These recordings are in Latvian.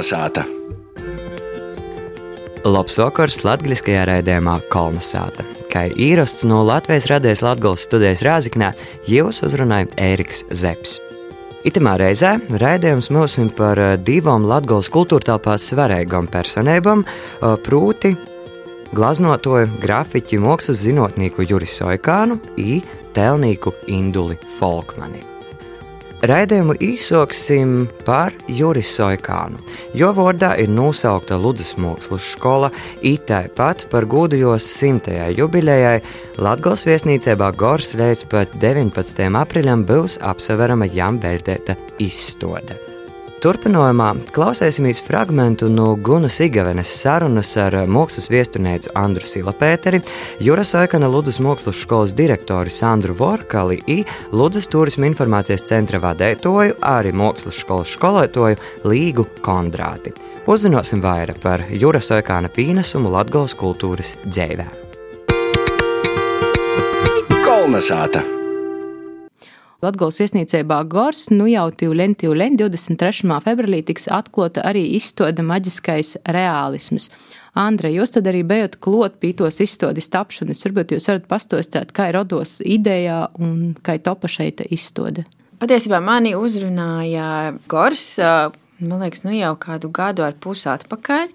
Kolnesāta! Labs vakars latviskajā raidījumā Kolnesāta. Kā īrasts no Latvijas radijas Latvijas studijas Rāziknē, jūs uzrunāja Ēriks Zepsi. Itamā reizē raidījums mūsim par eh, divām Latvijas kultūra telpā svarīgām personībām, eh, proti, glaznotoju, grafiķu, mākslas zinātnieku Juris Oikānu un tēlnieku Induli Folkmani. Raidījumu īsoksim par Juris Soikānu, jo vārdā ir nosaukta Ludus Mākslas skola, itai pat par gudujos simtajai jubilejai Latgals viesnīcībā Gors līdz pat 19. aprīļam būs apseverama jām veltēta izstode. Turpinājumā klausīsimies fragment no Gunas Igavenes sarunas ar mākslas viesturnieci Andru Silapēteri, Juras Aikana Ludus mākslas skolas direktori Sandru Vorkali un Ludus turisma informācijas centra vadētoju, arī mākslas skolas skolotāju Līgu Kondrāti. Uzzināsim vairāk par Juras Aikana pienesumu Latgales kultūras dzīvē. Kolnesāta! Latvijas viesnīcībā Gors, nu jau Tīvlen, Tīvlen 23. februārī tiks atklāta arī izstāde maģiskais reālisms. Andra, jūs tad arī bijat klot pie tos izstādes tapšanas. Varbūt jūs varat pastostāt, kā ir rados ideja un kā ir topa šeit izstāde. Patiesībā mani uzrunāja Gors, man liekas, nu jau kādu gadu ar pusi atpakaļ.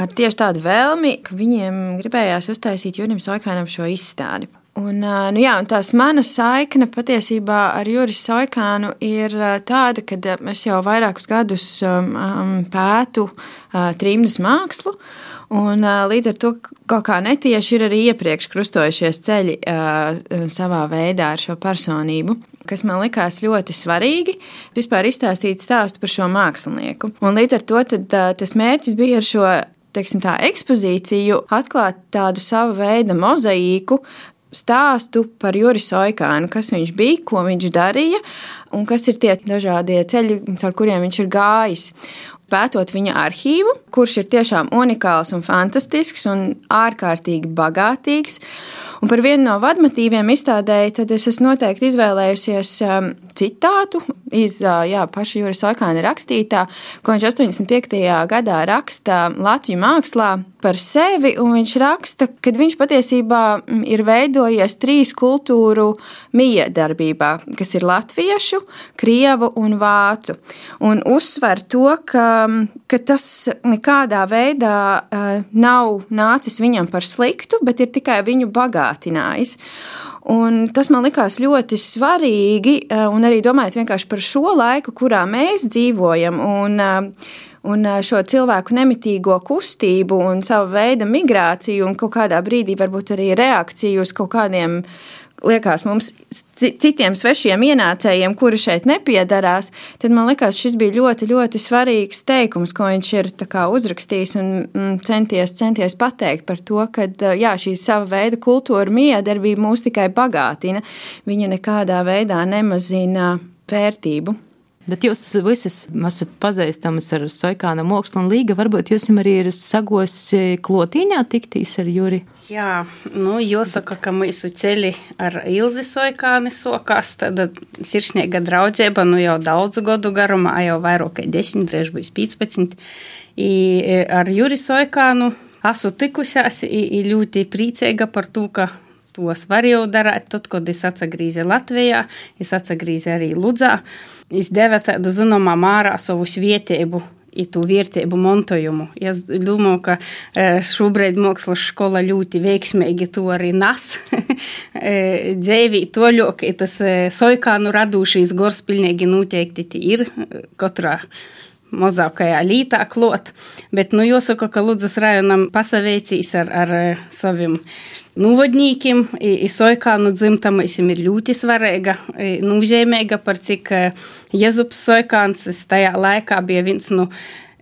Ar tieši tādu vēlmi, ka viņiem gribējās uztaisīt Jurim Soikānam šo izstādi. Un, nu jā, tās mana saikne patiesībā ar Juris Soikānu ir tāda, ka es jau vairākus gadus pētu trījus mākslu. Un, līdz ar to kaut kā netieši ir arī iepriekš krustojušies ceļi savā veidā ar šo personību, kas man likās ļoti svarīgi. Vispār izstāstīt stāstu par šo mākslinieku. Un līdz ar to tad, tas mērķis bija ar šo teiksim, tā, ekspozīciju atklāt tādu savu veidu mozaīku stāstu par Juris Oikānu, kas viņš bija, ko viņš darīja un kas ir tie dažādie ceļi, caur kuriem viņš ir gājis. Pētot viņa arhīvu, kurš ir tiešām unikāls un fantastisks un ārkārtīgi bagātīgs. Un par vienu no vadmotīviem izstādēji, tad es esmu noteikti izvēlējusies um, citātu iz jā, paša Juris Oikāna rakstītā, ko viņš 85. gadā raksta Latviju mākslā par sevi. Viņš raksta, ka viņš patiesībā mm, ir veidojies trīs kultūru miedarbībā, kas ir latviešu, krievu un vācu. Un uzsver to, ka, ka tas nekādā veidā nav nācis viņam par sliktu, bet ir tikai viņu bagātinājis. Un tas man likās ļoti svarīgi, eh, un arī domājot par šo laiku, kurā mēs dzīvojam, un, eh, un šo cilvēku nemitīgo kustību un savu veidu migrāciju, un kaut kādā brīdī varbūt arī reakciju uz kaut kādiem liekas mums citiem svešiem ienācējiem, kuri šeit nepiedarās, tad man liekas, šis bija ļoti, ļoti svarīgs teikums, ko viņš ir uzrakstījis un mm, centies, centies pateikt par to, ka jā, šī sava veida kultūra miedarbība mūs tikai bagātina, viņa nekādā veidā nemazina vērtību. Bet jūs visas esat pazīstamas ar Soikāna mākslu un līga. Varbūt jūs arī ir sagos klotīņā tiktīs ar Juri? Jā, nu, jāsaka, ka mūsu ceļi ar Ilzi Soikāni sokās. Tad sirsniega draudzība nu jau daudzu gadu garumā, jau vairāk kā 10, drīz būs 15. I ar Juri Soikānu esmu tikusies, i ļoti priecīga par to, ka tos var jau darīt. Tad, kad es atgriezu Latvijā, es atgriezu arī Ludzā. Es devu tādu zināmā mārā savu vietību i tu vērtību montojumu. Es domāju, ka e, šobrīd mākslas skola ļoti veiksmīgi to arī nes. E, Dzīvī toļok, tas e, soikānu radušīs gors pilnīgi noteikti ir katrā mazākajā lītā klot, bet, nu, jāsaka, ka Ludzas rajonam pasaveicīs ar, ar saviem Nuvodnīkiem Soikānu dzimtamais ir ļoti svarīga, nozīmīga par cik Jezups Soikāns tajā laikā bija viens no Nu,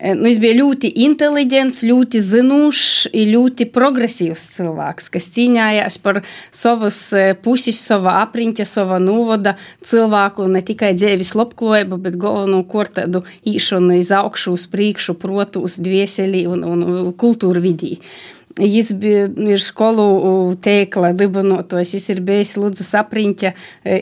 viņš bija ļoti inteliģents, ļoti zinošs, ļoti progresīvs cilvēks, kas cīnījās par savas puses, savu apriņķa, savu novoda cilvēku, ne tikai dzīves labklājību, bet galvenokārt tādu īšanu iz augšu, uz priekšu, protu, uz dvieseli un, un kultūru vidī. Jis ir skolu tēkla dibinotojs, jis ir bijis Lūdzu sapriņķa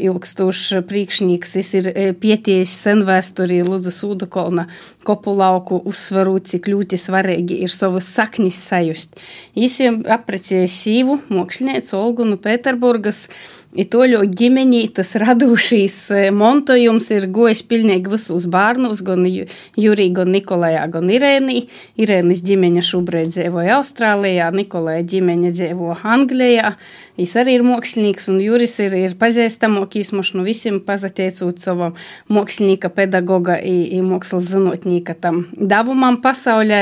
ilgstošs priekšnieks, jis ir pietījis senvēsturī Lūdzu Sūdakolna kopulauku uzsvarūt, cik ļoti svarīgi ir savas saknis sajust. Jis aprecēja sīvu, mokšļniecu Olgu no Pēterburgas, I toļo ģimenī tas radušīs montojums ir gojis pilnīgi visus bērnus, gan Jurī, gan Nikolajā, gan Irēnī. Irēnis ģimeņa šobrīd dzīvoja Austrālijā, Nikolaja ģimeņa dzīvo Anglijā. Viņš arī ir mākslinieks, un Juris ir, ir pazīstamākais no nu visiem, pazateicot savam mākslinieka, pedagoga un mākslas zinātnieka tam devumam pasaulē.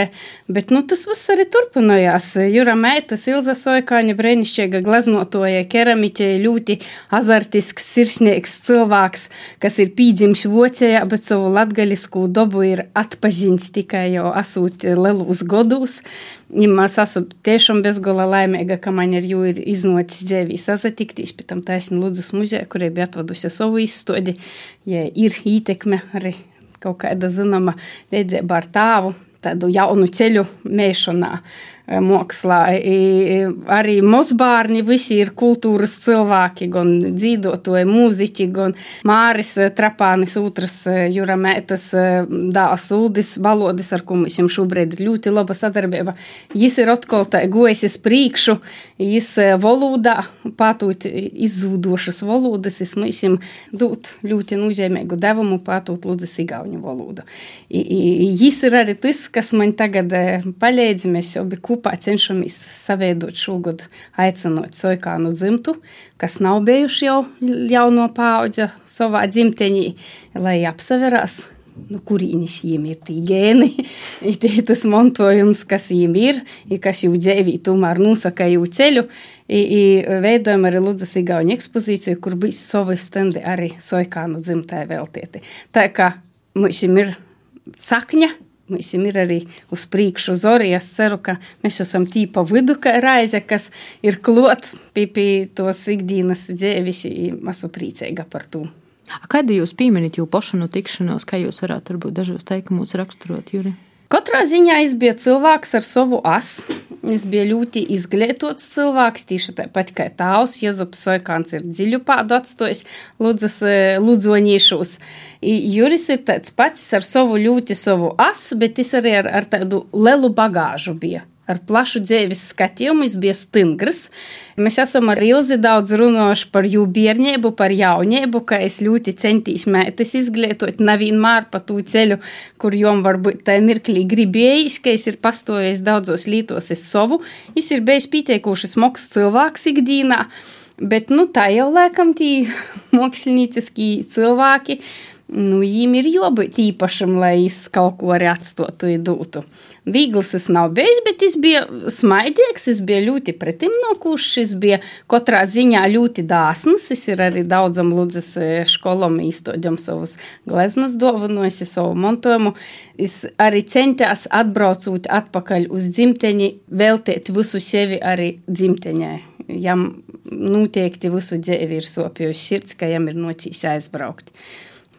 Bet nu, tas viss arī turpinājās. Jura Meitas, Ilza Soikāņa, brēnišķīga glaznotoja, keramiķe, ļoti azartisks, sirsnīgs cilvēks, kas ir pīdzims Vācijā, bet savu latgaļisku dabu ir atpazīstams tikai jau asūt lielus godus. Es esmu tiešām bezgala laimīga, ka man ar jū ir iznocis dzīvī sazatikties pie tam taisni Lūdzes muzeja, kurai bija atvadusi savu izstodi, ja ir ītekme arī kaut kāda zināma redzēba ar tāvu, tādu jaunu ceļu mēšanā. Mākslā. Arī mazbērni visi ir kultūras cilvēki, gan dzīvotāji, mūziķi, gan Māris Trapānis, otrs Juramētas dāls Uldis Balodis, ar ko mums šobrīd ir ļoti laba sadarbība. Jis ir atkal tā gojas priekšu, jis valodā, pātūt izzūdošas valodas, jis mums dot ļoti nozīmīgu devumu pātūt lūdzu sigauņu valodu. Jis ir arī tas, kas man tagad palīdz, mēs abi kopā kopā cenšamies saveidot šogad, aicinot soikānu dzimtu, kas nav bijuši jau jauno paudža savā dzimtenī, lai apsaverās nu, kurienes viņiem ir tie gēni, ir tas mantojums, kas viņiem ir, kas jau dzīvī tomēr nosaka jau ceļu. I, i veidojam arī Ludzas Igauņa ekspozīciju, kur bija savi stendi arī soikānu dzimtai veltīti. Tā kā mums ir sakņa, Mums ir arī uz priekšu zori. Es ceru, ka mēs esam tīpa vidu, kā raize, kas ir klot pie, pie tos ikdienas dzīves. Esmu priecīga par to. Kādu jūs pieminat jau pašu no tikšanos, kā jūs varētu varbūt dažos teikumos raksturot, Juri? Katrā ziņā es biju cilvēks ar savu asu. Es biju ļoti izglītots cilvēks, tieši tāpat kā tēvs. Jēzus Soikāns ir dziļu pādu atstājis Ludzoņīšos. Juris ir tāds pats ar savu ļoti savu asu, bet es arī ar, ar tādu lielu bagāžu biju ar plašu dzīves skatījumu, viņš bija stingrs. Mēs esam ar Ilzi daudz runājuši par jū bērnību, par jaunību, ka es ļoti centīs mētas izglītot, nevienmēr pa tū ceļu, kur jom varbūt tā mirklī gribējis, ka es ir pastojis daudzos lītos es savu. Es ir bijis pieteikuši smoks cilvēks ikdīnā, bet nu tā jau laikam tī mākslinieciski cilvēki nu, viņam ir jābūt īpašam, lai es kaut ko arī atstotu, dotu. Vīgls es nav bijis, bet es biju smaidīgs, es biju ļoti pretimnokušs, es biju katrā ziņā ļoti dāsns. Es ir arī daudzam Ludzes skolom īstoģam savus gleznas dovanojis, savu montojumu. Es arī centās atbraucot atpakaļ uz dzimteni, veltīt visu sevi arī dzimtenē. Jam noteikti visu dzīvi ir sopījusi sirds, ka jam ir nocīs aizbraukt.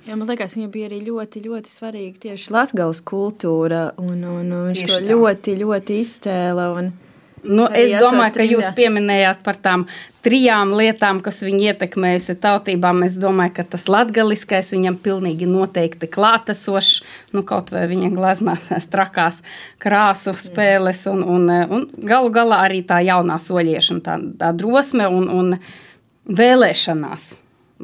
Jā, man liekas, viņam bija arī ļoti, ļoti svarīga tieši latgales kultūra, un, un, un viņš tieši to tā. ļoti, ļoti izcēla. Un... Nu, es domāju, ka jūs pieminējāt par tām trijām lietām, kas viņu ietekmējusi tautībām. Es domāju, ka tas latgaliskais viņam pilnīgi noteikti klātesošs, nu kaut vai viņa glaznās trakās krāsu spēles un, un, un galu galā arī tā jaunā soļiešana, tā, tā drosme un, un vēlēšanās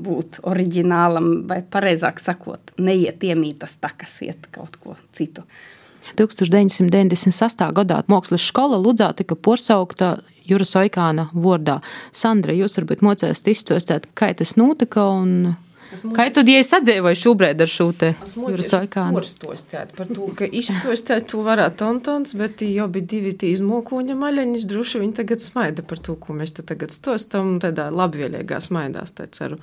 būt oriģinālam, vai precīzāk sakot, neiet iemītas takas, iet kaut ko citu. 1998. gadā Mākslas skola Ludzā tika porsaukta Juras Oikāna vārdā. Sandra, jūs varbūt mocēsiet izstāstīt, kā tas notika un Kā tad, ja es atdzīvoju šobrīd ar šo te jūras oikānu? Porstostēt par to, ka izstostēt to varētu tontons, bet jau bija divi tī izmokoņa maļaņas, droši viņi tagad smaida par to, ko mēs te tagad stostam, tādā labvēlīgā smaidās, tā ceru.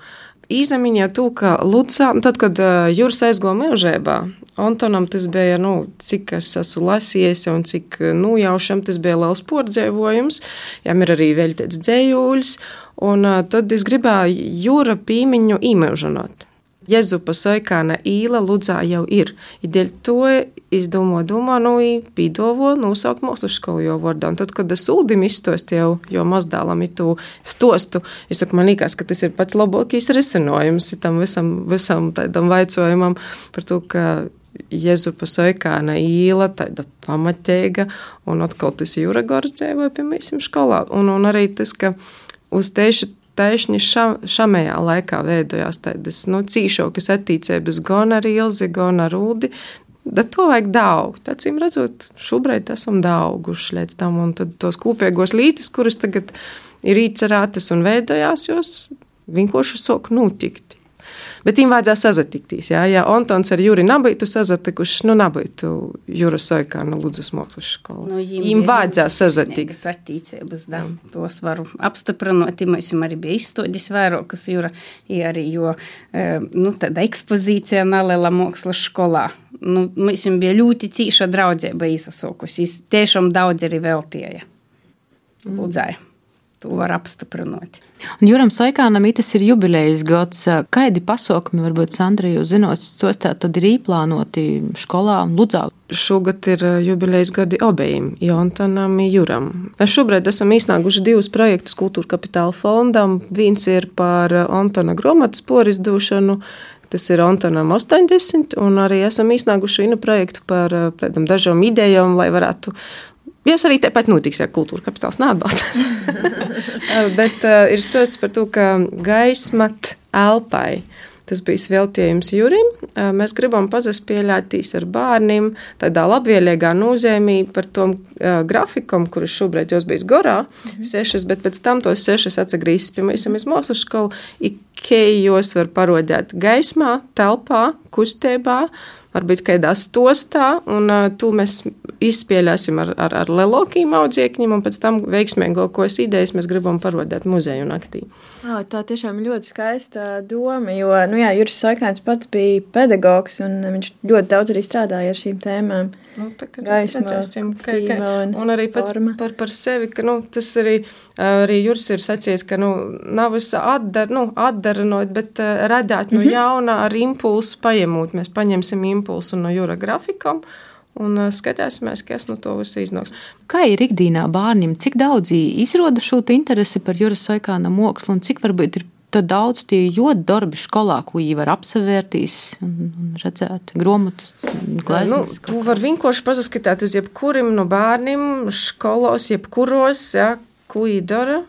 Īzemiņā to, ka Lucā, tad, kad Jūras aizgoja mūžībā, Antonam tas bija, nu, cik es esmu lasījis un cik nujaušam, tas bija liels pordzēvojums, jām ir arī vēl tāds dzējūļs, un tad es gribēju Jūra pīmiņu īmēžanot. Jezupa Soikāna īla Ludzā jau ir. I dēļ to izdomā, domā, nu, pīdovo nosaukt skolu jau vārdā. Un tad, kad es ūdim izstostu jau, jo mazdēlam ir to stostu, es saku, man liekas, ka tas ir pats labākais risinājums tam visam, visam tādam vaicojumam par to, ka Jēzupa Soikāna īla, tāda pamatīga, un atkal tas jūra gors dzīvoja pie mēs skolā. Un, un arī tas, ka uz tieši taisni ša, šamajā laikā veidojās tādas nu, cīšākas attīstības gan ar Ilzi, gan ar Rūdi. Bet to vajag daudz. Acīm redzot, šobrīd esam dauguši līdz tam, un tos kopīgos lītis, kuras tagad ir īcerētas un veidojās, jos vienkārši sok notikt. Bet viņiem vajadzēja sazatikties. Jā, ja Antons ar Juri nebūtu sazatikuši, nu nebūtu Jūra Soikāna Ludzas mākslas skola. Nu, viņiem vajadzēja sazatikt. Attīcības, da, tos varu apstiprinot. Mums arī bija izstādis vairākas Jūra, arī jo, e, nu, tāda ekspozīcija Nalela mākslas skolā. Nu, mums bija ļoti cīša draudzība izsaukusi. Tiešām daudz arī veltīja. Lūdzēja. Mm to var apstiprināt. Un Juram Saikānam tas ir jubilejas gads. Kādi pasākumi, varbūt, Sandra, jūs zinot, tos tā tad ir īplānoti skolā un Ludzā? Šogad ir jubilejas gadi obejiem, Jontanam un Juram. Mēs šobrīd esam iznākuši divus projektus Kultūra kapitāla fondam. Viens ir par Antona grāmatas porizdošanu, Tas ir Antonam 80, un arī esam iznākuši vienu projektu par tādām dažām idejām, lai varētu Jūs arī tepat notiks, ja kultūra kapitāls neatbalstās. Bet uh, ir stāsts par to, ka gaismat elpai. Tas bija veltījums Jurim. Uh, mēs gribam pazaspēļāties ar bērniem tādā labvēlīgā nozīmē par to uh, grafikam, kurš šobrīd jau bijis gorā, mm -hmm. sešas, bet pēc tam tos sešas atsagrīzis pie mēs mākslas skolu, ikejos var parodēt gaismā, telpā, kustībā, varbūt kādā stostā, un uh, to mēs izspēlēsim ar, ar, ar lielākiem audzēkņiem, un pēc tam veiksmīgākos idejas mēs gribam parodēt muzeju naktī. Oh, tā tiešām ļoti skaista doma, jo nu jā, Juris Saikāns pats bija pedagogs, un viņš ļoti daudz arī strādāja ar šīm tēmām. Nu, Gaisma, redzēsim, ka, ka, un, un arī pats forma. par, par sevi, ka nu, tas arī, arī Juris ir sacījis, ka nu, nav viss atdar, nu, atdarinot, bet uh, radāt no mm -hmm. jauna ar impulsu paņemot. Mēs paņemsim impulsu no Jura grafikam un uh, skatīsimies, kas no to viss iznāks. Kā ir ikdienā bērniem, cik daudz izrāda šo interesi par Juras Saikāna mākslu un cik varbūt ir daudz tie ļoti darbi skolā, ko viņi var apsevērtīs un redzēt grāmatas, glezniecības. Nu, tu vari vienkārši paskatīt uz jebkurim no bērniem skolos, jebkuros, ja, ko viņi dara.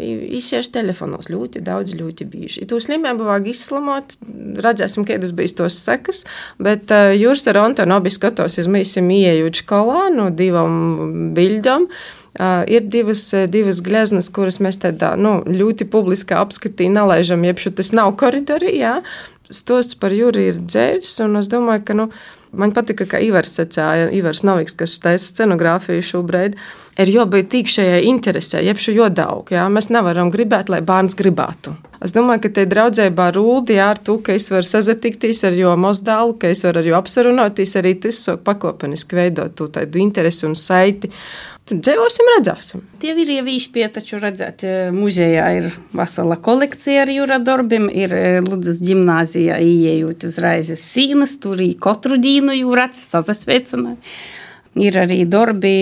Izsēž telefonos ļoti daudz, ļoti bieži. To slimību vajag izslamot, redzēsim, kādas bija tos sekas, bet uh, Jūras ar Antonu abi skatos, mēs esam ieejot skolā no divām bildām. Uh, ir divas, divas gleznas, kuras mēs tādā nu, ļoti publiski apskatī nelaižam, jeb tas nav koridorī. Jā. Stosts par jūru ir dzēvis, un es domāju, ka nu, man patika, ka Ivars secāja, Ivars Noviks, kas taisa scenogrāfiju šobrīd. Ir jābūt tīkšķajai interesē, jeb šo jodaug. Jā? Mēs nevaram gribēt, lai bērns gribētu. Es domāju, ka te draudzībā rūdi ar to, ka es varu sazatikties ar jo mozdālu, ka es varu ar jo apsarunoties, arī tas pakopeniski veidot to tādu interesi un saiti. Tad dzīvosim, redzēsim. Tie ir jau īšpie, taču redzēt, muzejā ir vesela kolekcija ar jūra darbiem, ir Ludzas ģimnāzijā ieejot uzreiz sīnas, tur ir katru dīnu jūrats, sazasveicināja. Ir arī darbi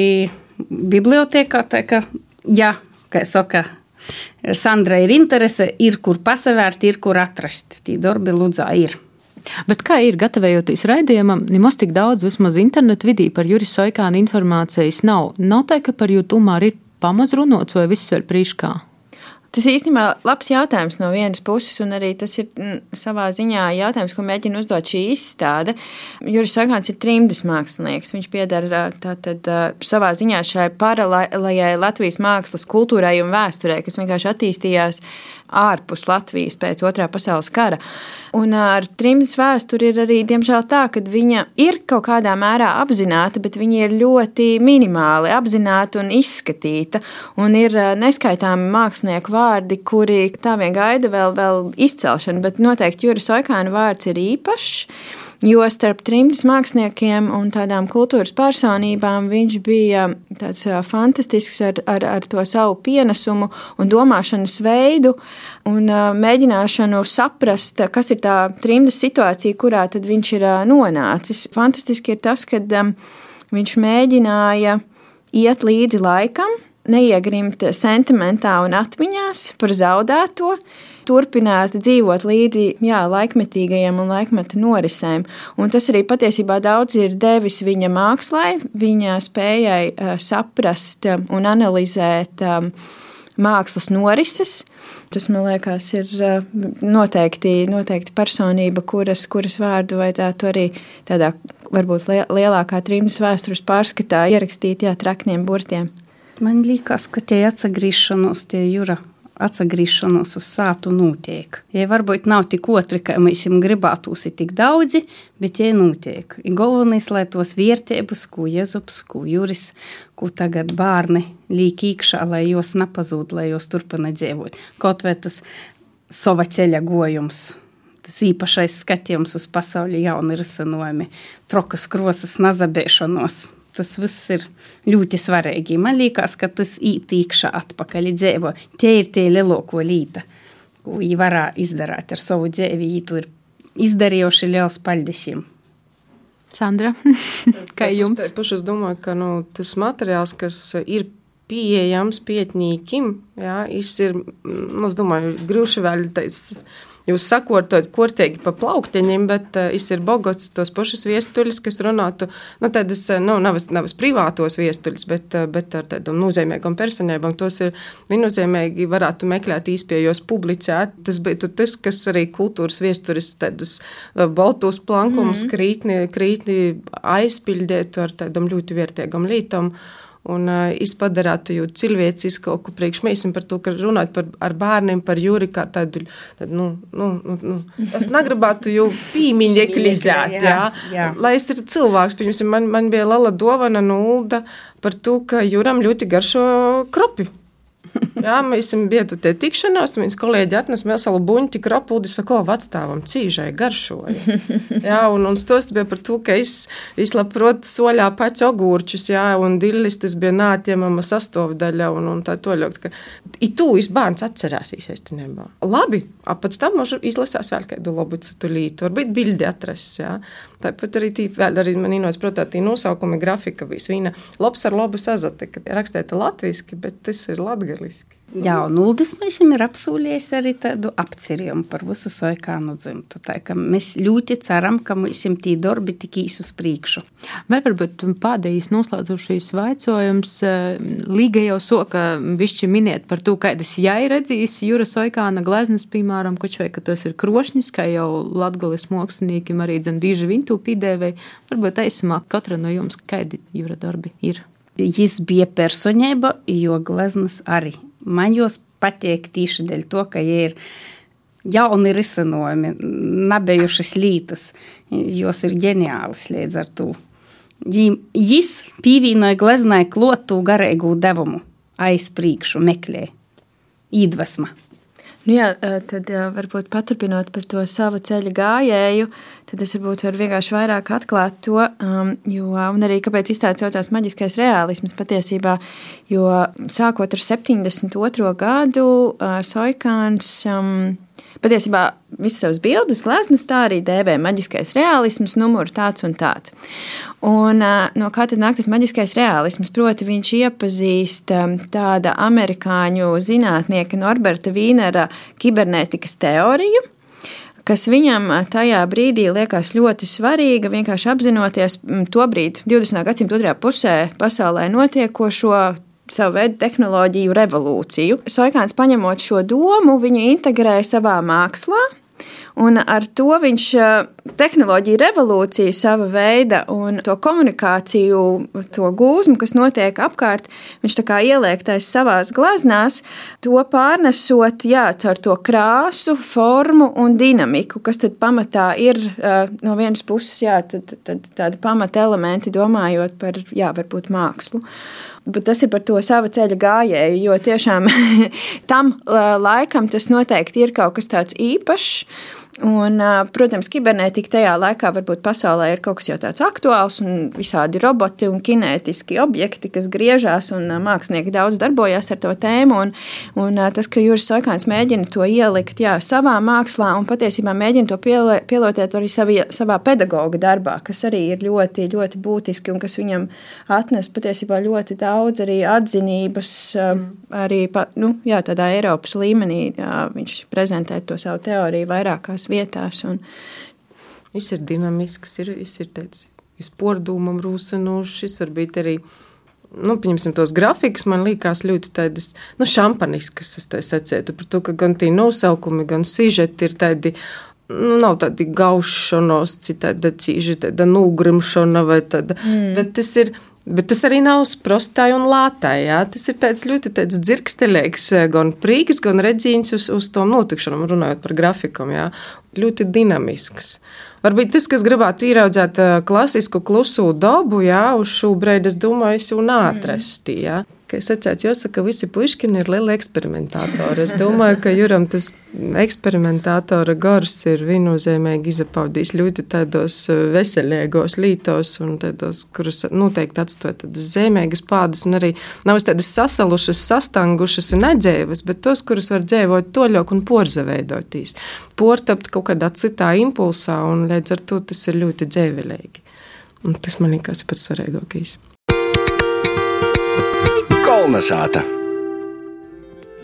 bibliotekā. Ka, ja, kā saka, Sandra ir interese, ir kur pasavērt, ir kur atrast. Tī darbi Ludzā ir. Bet kā ir gatavojoties raidījumam, nemaz tik daudz, vismaz internetu vidī par Juris Soikānu informācijas nav. Nav tā, ka par jūtu tomēr ir pamaz runots vai viss vēl prīškā? Tas īstenībā ir labs jautājums no vienas puses, un arī tas ir m, mm, savā ziņā jautājums, ko mēģina uzdot šī izstāde. Juris Sagāns ir trimdas mākslinieks. Viņš piedara tātad savā ziņā šai paralēlajai Latvijas mākslas kultūrai un vēsturē, kas vienkārši attīstījās ārpus Latvijas pēc otrā pasaules kara. Un ar trimdas vēsturi ir arī, diemžēl, tā, ka viņa ir kaut kādā mērā apzināta, bet viņa ir ļoti minimāli apzināta un izskatīta. Un ir neskaitāmi mākslinieku vārdi, kuri tā vien gaida vēl, vēl izcelšanu, bet noteikti Juris Oikāna vārds ir īpašs. Jo starp trimdas māksliniekiem un tādām kultūras personībām viņš bija tāds fantastisks ar, ar, ar to savu pienesumu un domāšanas veidu, un mēģināšanu saprast, kas ir tā trimdas situācija, kurā viņš ir nonācis. Fantastiski ir tas, ka viņš mēģināja iet līdzi laikam, neiegrimt sentimentā un atmiņās par zaudēto, turpināt dzīvot līdzi jā, laikmetīgajiem un laikmeta norisēm. Un tas arī patiesībā daudz ir devis viņa mākslai, viņa spējai saprast un analizēt um, mākslas norises. Tas, man liekas, ir noteikti, noteikti personība, kuras, kuras vārdu vajadzētu arī tādā varbūt lielākā trījus vēstures pārskatā ierakstīt jā, trakniem burtiem. Man liekas, ka tie atsagrīšanos, tie jūra atgriešanos uz sātu notiek. Ja varbūt nav tik otri, ka mēs viņam gribētos ir tik daudzi, bet tie notiek. Ir galvenais, lai tos vērtības, ko Jēzus, ko Juris, ko tagad bērni liek iekšā, lai jos nepazūd, lai jos turpina dzīvot. Kaut vai tas sava ceļa gojums. Tas īpašais skatījums uz pasauli, jauni risinājumi, trokas krosas, nazabēšanos tas viss ir ļoti svarīgi. Man liekas, ka tas ītīkšā atpakaļ dzīvo. Tie ir tie lielāko līta, ko viņi varā izdarīt ar savu dzīvi. Viņi to ir izdarījuši liels paldies jums. Sandra, kā jums? Es domāju, ka nu, tas materiāls, kas ir pieejams pietnīkim, jā, ir, nu, es domāju, grūši vēl taisa jūs sakotot kortīgi pa plauktiņiem, bet uh, ir bogots tos pašus viestuļus, kas runātu, nu, tādas, eh, nu, navas, navas privātos viestuļus, bet, uh, bet ar tādām nozīmīgām personībām. Tos ir viennozīmīgi varētu meklēt īspējos publicēt. Tas bija tas, kas arī kultūras viesturis tādus baltos plankumus mm -hmm. krītni, krītni aizpildētu ar tādām ļoti vērtīgām lītām un uh, izpadarāt jūtu cilvēciskāku priekš mēs par to, ka runāt par, ar bērniem par jūri kā tādu, tad, nu, nu, nu, nu, es negribētu jau pīmiņeklizēt, jā, jā, jā. lai es ir cilvēks, piemēram, man, man bija lala dovana nulda par to, ka jūram ļoti garšo kropi. Jā, mēs bijām tur tikšanās, un viņas kolēģi atnesa veselu buļbuļsu kropūdi, saka, ko vecstāvam cīžai garšoja. Jā, un, un stos bija par to, ka es, es labprot soļā pats ogurčus, jā, un dillis tas bija nātjemama sastāvdaļa, un, un tā toļot, ka i tu es bērns atcerēsīs īstenībā. Labi, apēc tam možu izlasās vēl kādu labu citu lītu, varbūt bildi atrast, jā. Tāpat arī tī, vēl arī man protams, tī nosaukumi grafika, visvīna labs ar labu sazate, ka rakstēta latviski, bet tas ir latgaliski. Jā, un Uldis mums ir apsolījis arī tādu apcerījumu par visu soikānu dzimtu. Tā, mēs ļoti ceram, ka mums tī darbi tik īs uz priekšu. Vēl varbūt pēdējais noslēdzošais vaicojums. Eh, Līga jau soka višķi minēt par to, kādas jai redzīs jūra soikāna gleznas, piemēram, koč vai, ka tas ir krošņis, kā jau latgalis māksliniekiem arī dzen bīži viņu pīdēvēji. Varbūt aisimā katra no jums, kādi jūra darbi ir. Jis bija personība, jo gleznas arī Man jos patīk tieši dēļ to, ka jie ir jauni risinājumi, nebijušas lītas, jos ir ģeniālas līdz ar to. Jis pievienoja gleznai klotu garīgu devumu, aiz priekšu meklē, iedvesma. Nu jā, tad varbūt paturpinot par to savu ceļa gājēju, tad es varbūt varu vienkārši vairāk atklāt to, um, jo, un arī kāpēc izstādes saucās maģiskais realisms patiesībā, jo sākot ar 72. gadu uh, Soikāns um, Patiesībā visas savas bildes, gleznas tā arī dēvē maģiskais realisms, numurs tāds un tāds. Un, no kā tad nāk tas maģiskais realisms? Proti, viņš iepazīst tāda amerikāņu zinātnieka Norberta Vīnera kibernētikas teoriju kas viņam tajā brīdī liekas ļoti svarīga, vienkārši apzinoties to brīdi, 20. gadsimta otrajā pusē pasaulē notiekošo, savu veidu tehnoloģiju revolūciju. Soikāns paņemot šo domu, viņu integrēja savā mākslā. Un ar to viņš tehnoloģiju revolūciju, sava veida un to komunikāciju, to gūzmu, kas notiek apkārt, viņš tā kā ieliektais savās glaznās, to pārnesot jā, caur to krāsu, formu un dinamiku, kas tad pamatā ir no vienas puses jā, tad, tad, tādi pamata elementi, domājot par jā, varbūt mākslu. Bet tas ir par to sava ceļa gājēju, jo tiešām tam laikam tas noteikti ir kaut kas tāds īpašs. Un, protams, kibernētika tik tajā laikā varbūt pasaulē ir kaut kas jau tāds aktuāls un visādi roboti un kinētiski objekti, kas griežās un mākslinieki daudz darbojās ar to tēmu. Un, un tas, ka Juris Soikāns mēģina to ielikt jā, savā mākslā un patiesībā mēģina to pielietot arī savī, savā pedagoga darbā, kas arī ir ļoti, ļoti būtiski un kas viņam atnes patiesībā ļoti daudz arī atzinības, arī nu, jā, tādā Eiropas līmenī. Jā, viņš prezentē to savu teoriju vairākās vietās. Un... Viņš ir dinamisks, ir, ir teicis, jūs pordūmam rūsinošs, varbūt arī nu, pieņemsim tos grafikus, man liekas, ļoti tādas nu, šampaniskas. Es tā secētu par to, ka gan tie nosaukumi, gan sižeti ir tādi. Nu, nav tādi gaušanos, citādi cīži, tāda nogrimšana vai tāda. Mm. Bet tas ir Bet tas arī nav sprostai un lātai. Jā. Tas ir tāds ļoti tāds dzirksteļīgs, eh, gan prīks, gan redzīns uz, uz to notikšanām, runājot par grafiku. Ļoti dinamisks. Varbūt tas, kas gribētu ieraudzīt eh, klasisku klusu dabu, jā, uz šo brīdi, es domāju, jau nātrasti. Jā ka es atceros, jāsaka, visi puškini ir lieli eksperimentātori. Es domāju, ka Juram tas eksperimentātora gars ir viennozīmīgi izapaudījis ļoti tādos eh, veselīgos lītos un tādos, kurus noteikti atstāja tādas zemīgas pādas un arī nav tādas sasalušas, sastangušas un nedzēvas, bet tos, kurus var dzēvot toļok un porzaveidoties. Portapt kaut kādā citā impulsā un līdz ar to tas ir ļoti dzēvelīgi. Un tas man liekas pats svarīgākais. Kolnesāta.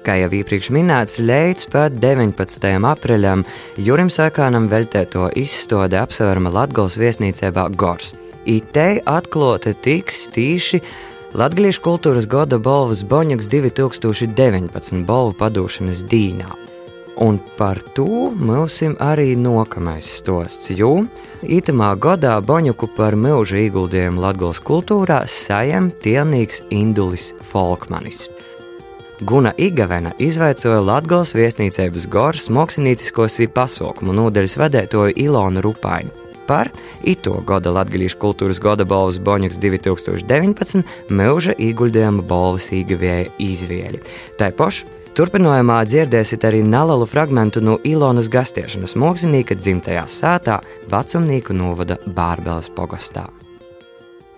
Kā jau iepriekš minēts, līdz pat 19. aprīlim Jurim Sakānam veltēto izstāde apsvērama Latvijas viesnīcībā Gors. Itei atklāta tiks tīši Latvijas kultūras gada balvas Boņaks 2019 balvu padošanas dīnā. Un par to mums arī nākamais stosts, jo itamā gadā Boņuku par milzu ieguldījumu Latvijas kultūrā sajem tielnīgs Indulis Folkmanis. Guna Igavena izveicoja Latvijas viesnīcības Goras mākslinieciskos pasaukumu nodaļas vadētoju Ilonu Rupaini. Par ito gada Latvijas kultūras gada balvas Boņuks 2019 milža ieguldījuma balvas īgavēja izvēli. Tā paša Turpinājumā dzirdēsiet arī nelielu fragment no Ilonas gastiešanas mākslinieka dzimtajā sētā vecumnieku novada Bārbeles pogastā.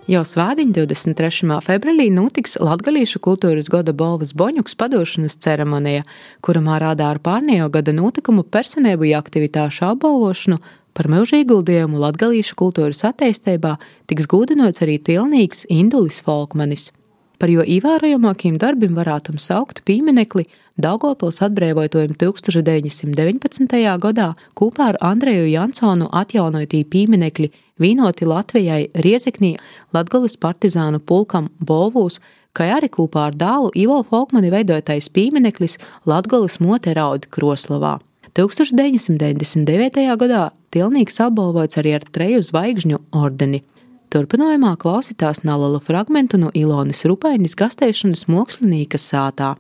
Jau svētdiņa 23. februārī notiks Latvijas kultūras gada balvas boņuks padošanas ceremonija, kurā rādā ar pārnējo gada notikumu personību aktivitāšu apbalvošanu par milzu ieguldījumu Latvijas kultūras attīstībā tiks gūdinots arī tilnīgs Indulis Folkmanis. Par jo ievērojamākiem darbiem varētu saukt pieminekli Daugopils atbrīvojumu 1919. gadā kopā ar Andreju Jansonu atjaunotī pieminekļi vīnoti Latvijai Riezeknī Latgalis partizānu pulkam Bolvūs, kā arī kopā ar dālu Ivo Folkmani veidotais piemineklis Latgalis Moteraudi Kroslavā. 1999. gadā Tilnīgs apbalvots arī ar treju zvaigžņu ordeni. Turpinājumā klausītās nelielu fragmentu no Ilonas Rupainis gastēšanas mākslinieka sātā.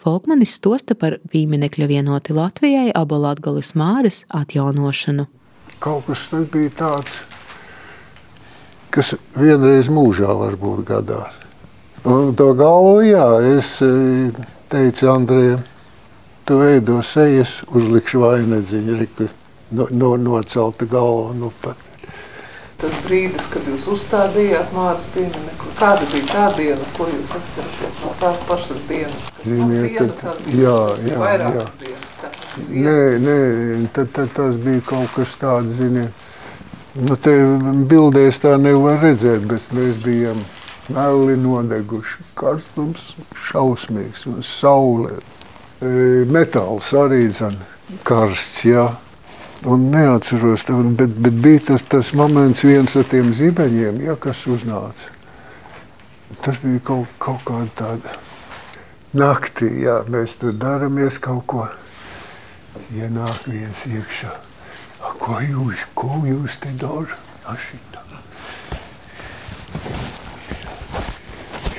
Folkmanis stosta par pieminekļa vienoti Latvijai abu Latgales māres atjaunošanu. Kaut kas tas bija tāds, kas vienreiz mūžā varbūt gadās. Un to galvu, jā, es e, teicu Andrejam, tu veido sejas, uzlikšu vainagdziņu, no, no, nocelta galva. Nu, pat tas brīdis, kad jūs uzstādījāt Māras pieminiektu? Kāda bija tā diena, ko jūs atceraties no tās pašas dienas? Ziniet, diena, tad, jā, jā, jā. Dienas, nē, nē, tad, tad tas bija kaut kas tāds, ziniet. Nu, te bildēs tā nevar redzēt, bet mēs bijām meli nodeguši. Karstums šausmīgs un saulē. E, metāls arī zan karsts, jā. Un neatceros, bet, bet bija tas, tas moments, viens ar tiem zibeņiem, ja, kas uznāca. Tas bija kaut, kaut kāda tāda naktī, jā, mēs tur daramies kaut ko. Ienāk viens iekšā. A, ko jūs, ko jūs te darat?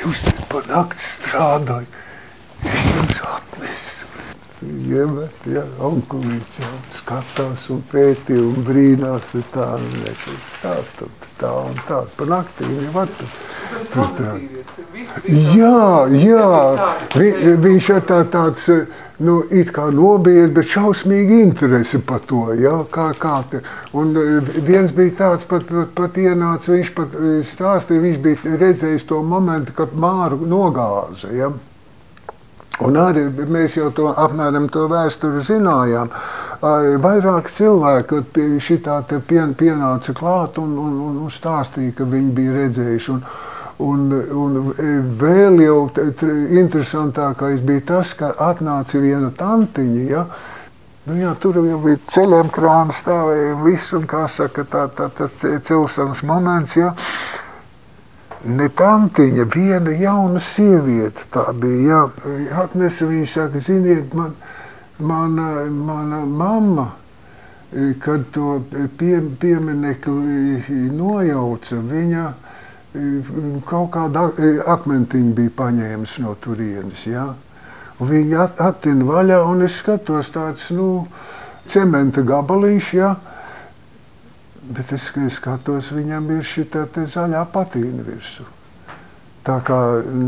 Jūs te pa nakti strādājat. Iemet, ja, onkulīts jau skatās un pētī un brīnās, un tā, mēs stāstam tā un tā, pa naktī viņi var tur strādāt. Jā, jā, vi, viņš ir tā, tāds, nu, it kā nobijies, bet šausmīgi interesi par to, ja, kā, kā te. Un viens bija tāds, pat, pat, pat ienāca, viņš pat stāstīja, viņš bija redzējis to momentu, kad māru nogāza, ja. Un arī mēs jau to apmēram to vēsturi zinājām. Vairāk cilvēku šitā pien, pienāca klāt un, un, un stāstīja, ka viņi bija redzējuši. Un, un, un vēl jau interesantākais bija tas, ka atnāca viena tantiņa. Ja? Nu, jā, tur jau bija ceļiem krāna stāvēja un viss, un kā saka, tā, tā, tas celšanas moments. Ja? Ne tantiņa, viena jauna sieviete. Tā bija. Jā, atnesa viņa saka, ziniet, man, mana, mana mamma, kad to pie, pieminekli nojauca, viņa kaut kādu akmentiņu bija paņēmusi no turienes. Jā. Viņa attina vaļā, un es skatos tāds, nu, cementa gabaliņš, jā, Bet es, es skatos, viņam ir šī zaļā patīna virsū. Tā kā,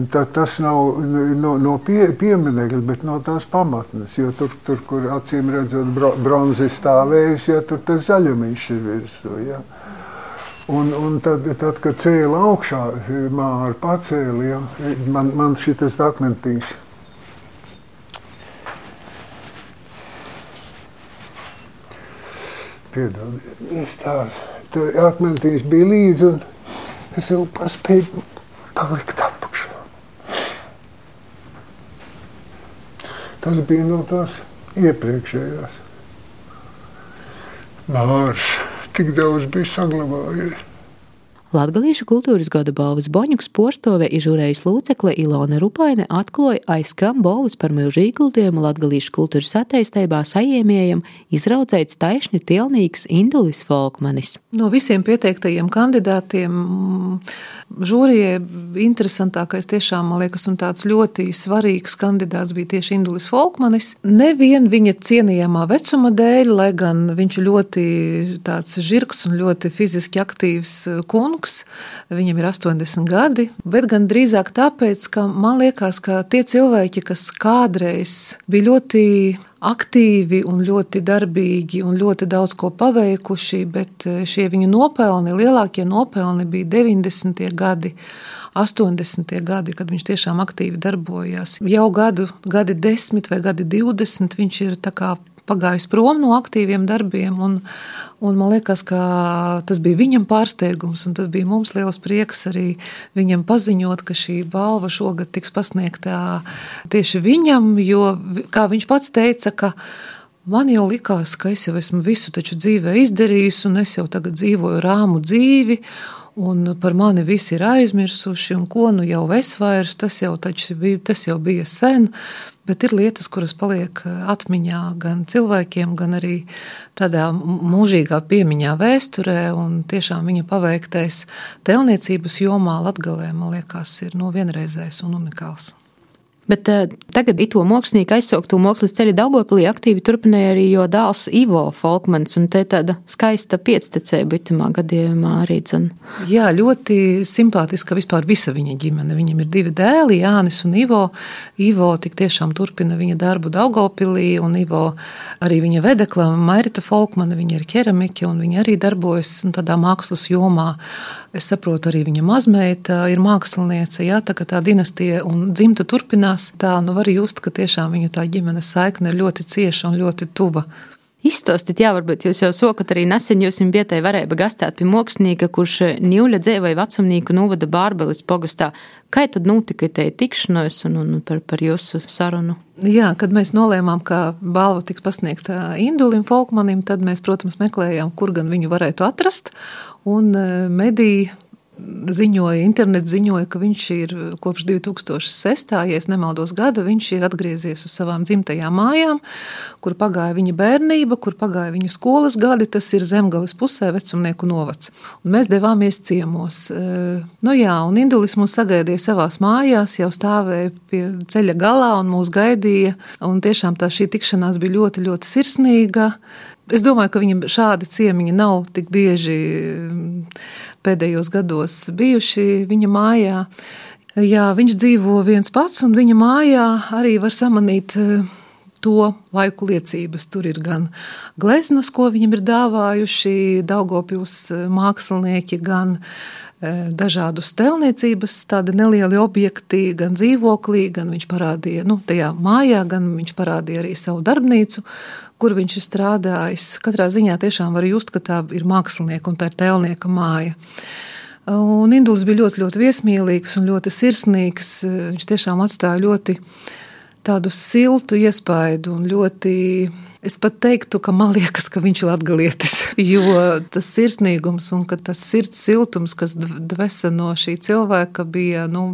tā, tas nav no, no pie, pieminekļa, bet no tās pamatnes. Jo tur, tur kur acīm redzot, bro, bronzi stāvējusi, ja tur tas zaļumiņš ir virsū. Ja. Un, un tad, tad, kad cēlā augšā, māra pacēla, ja, man, man šis akmentiņš Piedodiet, tā, tā akmentiņš bija līdzi, un es vēl paspēju palikt apakšā. Tas bija no tās iepriekšējās. Mārs tik daudz bija saglabājies. Latgalīšu kultūras gada balvas Boņuks porstove izžūrējas lūcekle Ilona Rupaine atklāja aizskam balvas par milzu ieguldījumu latgalīšu kultūras attīstībā saņēmējam izraudzēts taisni tielnīgs Indulis Folkmanis. No visiem pieteiktajiem kandidātiem žūrijai interesantākais tiešām, man liekas, un tāds ļoti svarīgs kandidāts bija tieši Indulis Folkmanis. Nevien viņa cienījamā vecuma dēļ, lai gan viņš ļoti tāds žirgs un ļoti fiziski aktīvs kungs, kungs, viņam ir 80 gadi, bet gan drīzāk tāpēc, ka man liekas, ka tie cilvēki, kas kādreiz bija ļoti aktīvi un ļoti darbīgi un ļoti daudz ko paveikuši, bet eh, šie viņu nopelni, lielākie nopelni bija 90. gadi. 80. gadi, kad viņš tiešām aktīvi darbojās. Jau gadu, gadi 10 vai gadi 20 viņš ir pagājis prom no aktīviem darbiem. Un, un man liekas, ka tas bija viņam pārsteigums, un tas bija mums liels prieks arī viņam paziņot, ka šī balva šogad tiks pasniegta tieši viņam, jo, kā viņš pats teica, Man jau likās, ka es jau esmu visu dzīvē izdarījis, un es jau tagad dzīvoju rāmu dzīvi, un par mani visi ir aizmirsuši, un ko nu jau es vairs, tas jau, bija, tas jau bija sen. Bet ir lietas, kuras paliek eh, atmiņā gan cilvēkiem, gan arī tādā mūžīgā piemiņā vēsturē. Tiešām viņa paveiktais telniecības jomā Latvijā, man liekas, ir no vienreizējs un unikāls. Bet uh, tagad to mākslinieku aizsauktu mākslas ceļu Daugopilī aktīvi turpināja arī jo dēls Ivo Folkmans, un te tāda skaista piectecēja itamā gadījumā arī. Dzen. Jā, ļoti simpātiska vispār visa viņa ģimene. Viņam ir divi dēli, Jānis un Ivo. Ivo tik tiešām turpina viņa darbu Daugopilī, un Ivo arī viņa vedekla Mairita Folkmana, viņa ir keramiķa, un viņa arī darbojas tādā mākslas jomā. Es saprotu, arī viņa mazmeita ir māksliniece, jā, tā kā tā dinastija un dzimta turpinās tā nu var just, ka tiešām viņu tā ģimenes saikne ir ļoti cieša un ļoti tuva. Izstāstiet, jā, varbūt jūs jau sokat arī nesen jūs bijat varēja gastāt pie mākslinieka, kurš Ņūļa dzēvēja vecumnieku novada Bārbelis pogastā. Kā tad notika te tikšanos un, un par, par jūsu sarunu? Jā, kad mēs nolēmām, ka balva tiks pasniegta Indulim Folkmanim, tad mēs, protams, meklējām, kur gan viņu varētu atrast. Un mediji ziņoja, internet ziņoja, ka viņš ir kopš 2006. ja nemaldos gada, viņš ir atgriezies uz savām dzimtajām mājām, kur pagāja viņa bērnība, kur pagāja viņa skolas gadi. Tas ir zemgales pusē, vecumnieku novads. Un mēs devāmies ciemos. Nu jā, un Indulis mūs sagaidīja savās mājās, jau stāvēja pie ceļa galā un mūs gaidīja. Un tiešām tā šī tikšanās bija ļoti, ļoti sirsnīga. Es domāju, ka viņam šādi ciemiņi nav tik bieži pēdējos gados bijuši viņa mājā. Jā, viņš dzīvo viens pats, un viņa mājā arī var samanīt eh, to laiku liecības. Tur ir gan gleznas, ko viņam ir dāvājuši Daugopils eh, mākslinieki, gan eh, dažādu stelniecības, tādi nelieli objekti, gan dzīvoklī, gan viņš parādīja, nu, tajā mājā, gan viņš parādīja arī savu darbnīcu, kur viņš ir strādājis. Katrā ziņā tiešām var just, ka tā ir mākslinieka un tā ir tēlnieka māja. Un Induls bija ļoti, ļoti viesmīlīgs un ļoti sirsnīgs. Viņš tiešām atstāja ļoti tādu siltu iespaidu un ļoti. Es pat teiktu, ka man liekas, ka viņš ir latgalietis, jo tas sirsnīgums un tas sirds siltums, kas dvesa no šī cilvēka, bija nu,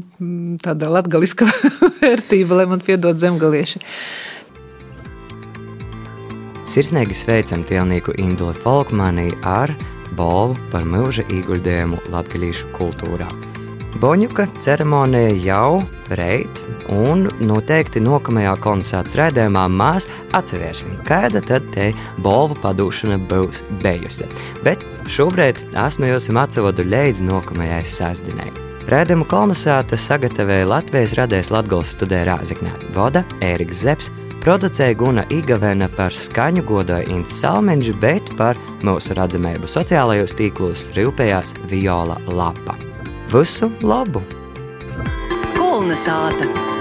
tāda latgaliska vērtība, lai man piedod zemgalieši. Sirsnīgi sveicam tielnieku Induli Folkmanī ar balvu par mūža ieguldījumu latgalīšu kultūrā. Boņuka ceremonija jau reit, un noteikti nākamajā koncerta raidījumā mēs atcerēsim, kāda tad te balvu padūšana būs bijusi. Bet šobrīd no jums atcevodu līdz nākamajai sastāvdaļai. Rēdījumu kolonizāta sagatavoja Latvijas radējas Latvijas studē Rāzaknē, vada Ēriks Zepsi Producēja Guna Igavena par skaņu godoja Ints Salmeņš, bet par mūsu redzamību sociālajos tīklos rūpējās Viola Lapa. Visu labu! Kulna sāta!